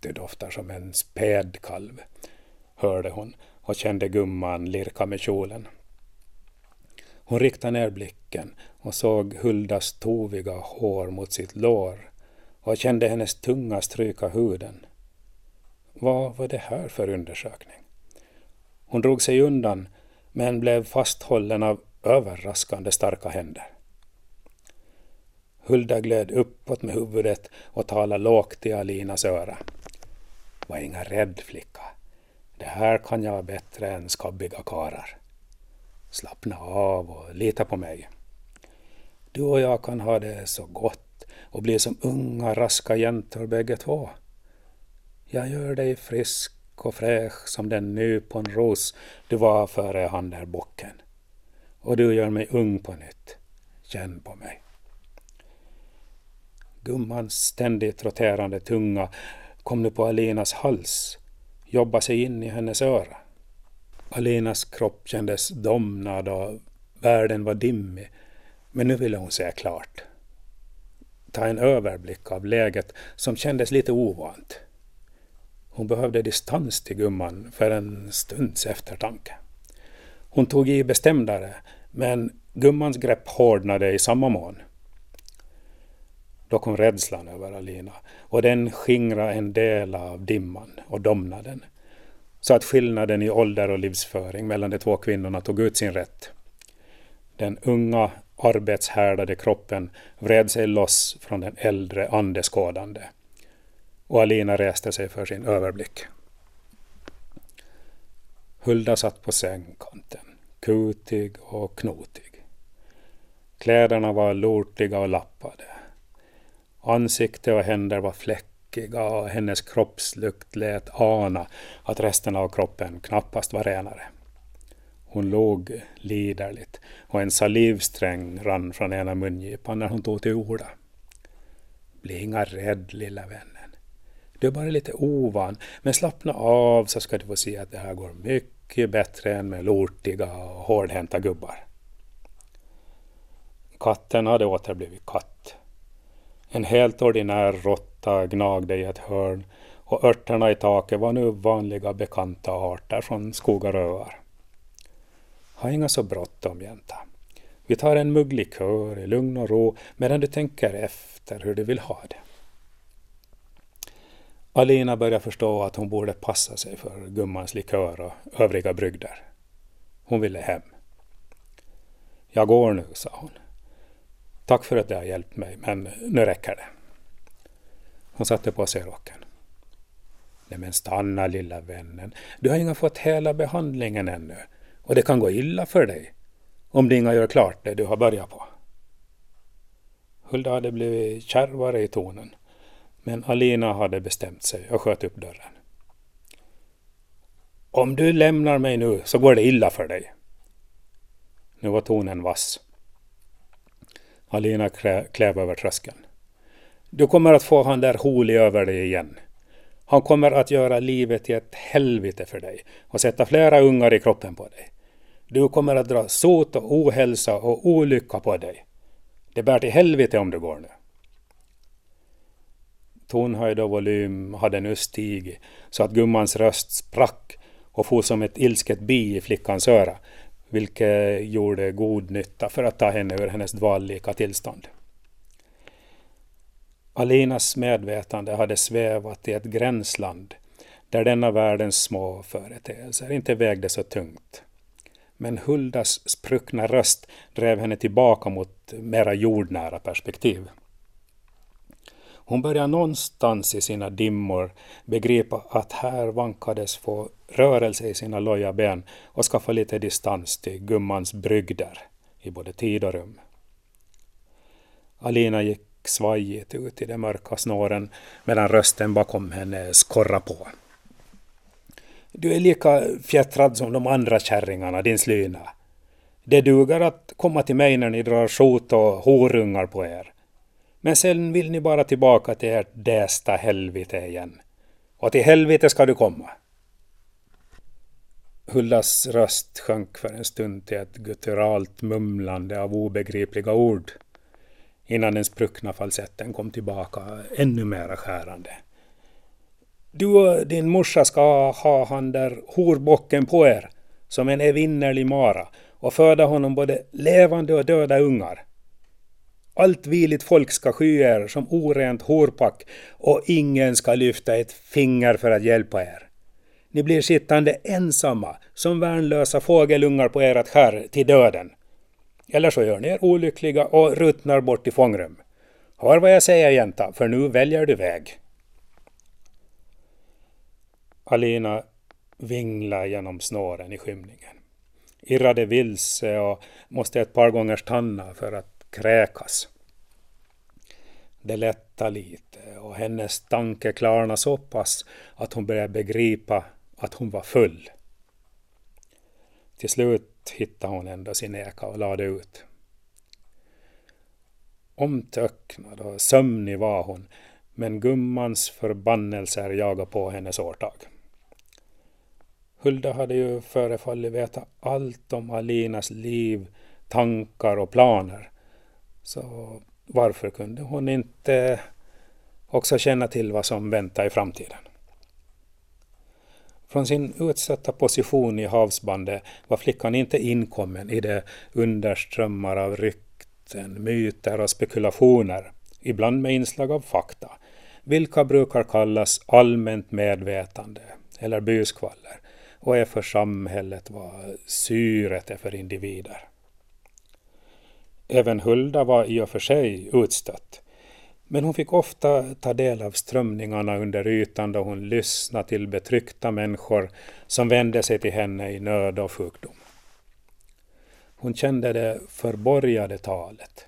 Det doftar som en spädkalv, hörde hon och kände gumman lirka med kjolen. Hon riktade ner blicken och såg Huldas toviga hår mot sitt lår och kände hennes tunga stryka huden. Vad var det här för undersökning? Hon drog sig undan men blev fasthållen av överraskande starka händer. Hulda gled uppåt med huvudet och talade lågt i Alinas öra. Var inga rädd flicka. Det här kan jag bättre än skabbiga karar. Slappna av och lita på mig. Du och jag kan ha det så gott och bli som unga raska jäntor bägge två. Jag gör dig frisk och fräsch som den nyponros du var före han där bocken. Och du gör mig ung på nytt. Känn på mig. Gummans ständigt roterande tunga kom nu på Alinas hals, jobbade sig in i hennes öra. Alinas kropp kändes domnad och världen var dimmig, men nu ville hon se klart. Ta en överblick av läget som kändes lite ovant. Hon behövde distans till gumman för en stunds eftertanke. Hon tog i bestämdare, men gummans grepp hårdnade i samma mån. Då kom rädslan över Alina och den skingrade en del av dimman och domnaden. Så att skillnaden i ålder och livsföring mellan de två kvinnorna tog ut sin rätt. Den unga arbetshärdade kroppen vred sig loss från den äldre andeskådande. Och Alina reste sig för sin överblick. Hulda satt på sängkanten, kutig och knotig. Kläderna var lortiga och lappade. Ansikte och händer var fläckiga och hennes kroppslukt lät ana att resten av kroppen knappast var renare. Hon låg liderligt och en salivsträng rann från ena mungipan när hon tog till orda. Bli inga rädd lilla vännen. Du är bara lite ovan, men slappna av så ska du få se att det här går mycket bättre än med lortiga och hårdhänta gubbar. Katten hade åter blivit katt. En helt ordinär råtta gnagde i ett hörn och örterna i taket var nu vanliga bekanta arter från skogar och öar. Ha inga så bråttom, jänta. Vi tar en mugg likör i lugn och ro medan du tänker efter hur du vill ha det. Alina började förstå att hon borde passa sig för gummans likör och övriga brygder. Hon ville hem. Jag går nu, sa hon. Tack för att du har hjälpt mig, men nu räcker det. Hon satte på sig rocken. Nej men stanna lilla vännen. Du har inga fått hela behandlingen ännu. Och det kan gå illa för dig. Om du inga gör klart det du har börjat på. Hulda hade blivit kärvare i tonen. Men Alina hade bestämt sig och sköt upp dörren. Om du lämnar mig nu så går det illa för dig. Nu var tonen vass. Alina klev över tröskeln. Du kommer att få han där Holi över dig igen. Han kommer att göra livet till ett helvete för dig och sätta flera ungar i kroppen på dig. Du kommer att dra sot och ohälsa och olycka på dig. Det bär till helvete om du går nu. Tonhöjd och volym hade nu stigit så att gummans röst sprack och for som ett ilsket bi i flickans öra vilket gjorde god nytta för att ta henne ur hennes dvallika tillstånd. Alinas medvetande hade svävat i ett gränsland där denna världens små företeelser inte vägde så tungt. Men Huldas spruckna röst drev henne tillbaka mot mera jordnära perspektiv. Hon började någonstans i sina dimmor begripa att här vankades få rörelse i sina loja ben och skaffa lite distans till gummans brygder i både tid och rum. Alina gick svajigt ut i de mörka snåren medan rösten bakom henne skorra på. Du är lika fjättrad som de andra kärringarna, din slyna. Det duger att komma till mig när ni drar skjut och horungar på er. Men sen vill ni bara tillbaka till ert dästa helvete igen. Och till helvete ska du komma. Hullas röst sjönk för en stund till ett gutturalt mumlande av obegripliga ord innan den spruckna falsetten kom tillbaka ännu mera skärande. Du och din morsa ska ha han där horbocken på er som en evinnerlig mara och föda honom både levande och döda ungar. Allt viligt folk ska sky er som orent horpack och ingen ska lyfta ett finger för att hjälpa er. Ni blir sittande ensamma som värnlösa fågelungar på ert skär till döden. Eller så gör ni er olyckliga och ruttnar bort i fångrum. Hör vad jag säger jänta, för nu väljer du väg. Alina vinglade genom snåren i skymningen. Irrade vilse och måste ett par gånger stanna för att kräkas. Det lättade lite och hennes tanke klarnade så pass att hon började begripa att hon var full. Till slut hittade hon ändå sin eka och lade ut. Omtöcknad och sömnig var hon, men gummans förbannelser jagade på hennes årtag. Hulda hade ju förefallit veta allt om Alinas liv, tankar och planer. Så varför kunde hon inte också känna till vad som väntar i framtiden? Från sin utsatta position i havsbandet var flickan inte inkommen i de underströmmar av rykten, myter och spekulationer, ibland med inslag av fakta, vilka brukar kallas allmänt medvetande eller byskvaller och är för samhället vad syret är för individer. Även Hulda var i och för sig utstött. Men hon fick ofta ta del av strömningarna under ytan då hon lyssnade till betryckta människor som vände sig till henne i nöd och sjukdom. Hon kände det förborgade talet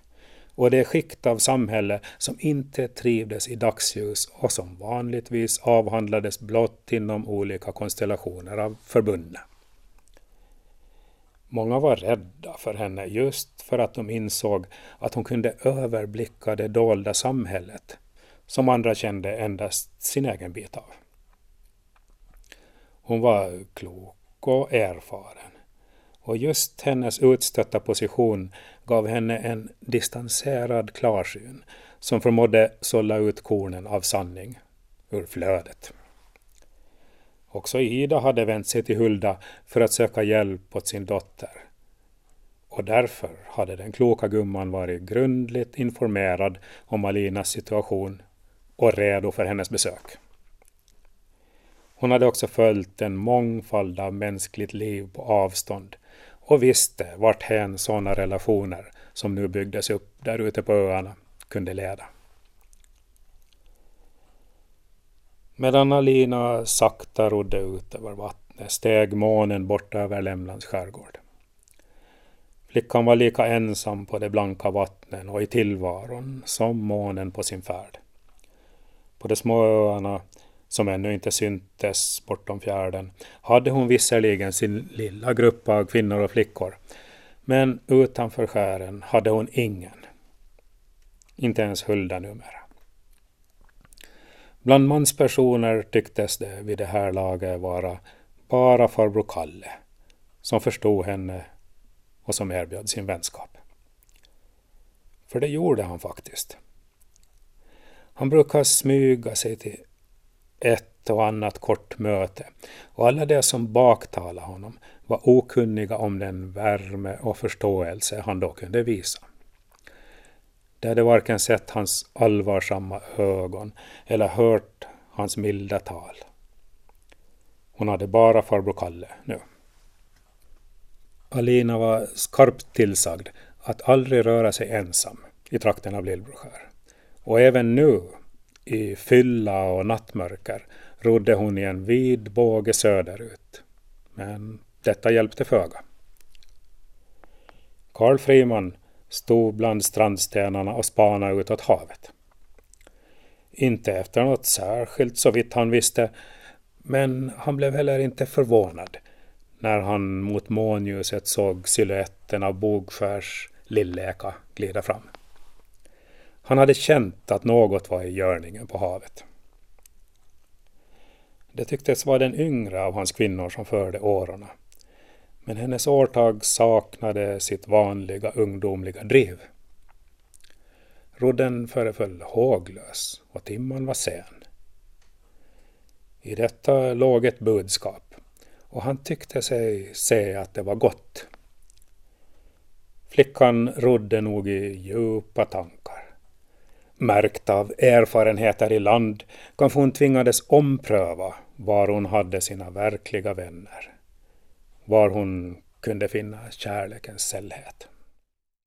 och det skikt av samhälle som inte trivdes i dagsljus och som vanligtvis avhandlades blott inom olika konstellationer av förbundna. Många var rädda för henne just för att de insåg att hon kunde överblicka det dolda samhället som andra kände endast sin egen bit av. Hon var klok och erfaren och just hennes utstötta position gav henne en distanserad klarsyn som förmådde sålla ut kornen av sanning ur flödet. Också Ida hade vänt sig till Hulda för att söka hjälp åt sin dotter. Och därför hade den kloka gumman varit grundligt informerad om Alinas situation och redo för hennes besök. Hon hade också följt en mångfald av mänskligt liv på avstånd och visste varthän sådana relationer som nu byggdes upp där ute på öarna kunde leda. Medan Alina sakta rodde ut över vattnet steg månen bort över Lämlands skärgård. Flickan var lika ensam på de blanka vattnen och i tillvaron som månen på sin färd. På de små öarna, som ännu inte syntes bortom fjärden, hade hon visserligen sin lilla grupp av kvinnor och flickor, men utanför skären hade hon ingen. Inte ens Hulda numera. Bland manspersoner tycktes det vid det här laget vara bara farbror Kalle som förstod henne och som erbjöd sin vänskap. För det gjorde han faktiskt. Han brukar smyga sig till ett och annat kort möte och alla de som baktalade honom var okunniga om den värme och förståelse han då kunde visa. De hade varken sett hans allvarsamma ögon eller hört hans milda tal. Hon hade bara farbror Kalle nu. Alina var skarpt tillsagd att aldrig röra sig ensam i trakten av Lillbroskär. Och även nu, i fylla och nattmörker, rodde hon i en vid båge söderut. Men detta hjälpte föga. Karl Friman stod bland strandstenarna och spanade utåt havet. Inte efter något särskilt så vitt han visste, men han blev heller inte förvånad när han mot månljuset såg siluetten av Bogskärs lilleka glida fram. Han hade känt att något var i görningen på havet. Det tycktes vara den yngre av hans kvinnor som förde årorna men hennes årtag saknade sitt vanliga ungdomliga driv. Rodden föreföll håglös och timman var sen. I detta låg ett budskap och han tyckte sig se att det var gott. Flickan rodde nog i djupa tankar. Märkt av erfarenheter i land kanske hon tvingades ompröva var hon hade sina verkliga vänner. Var hon kunde finna kärlekens sällhet.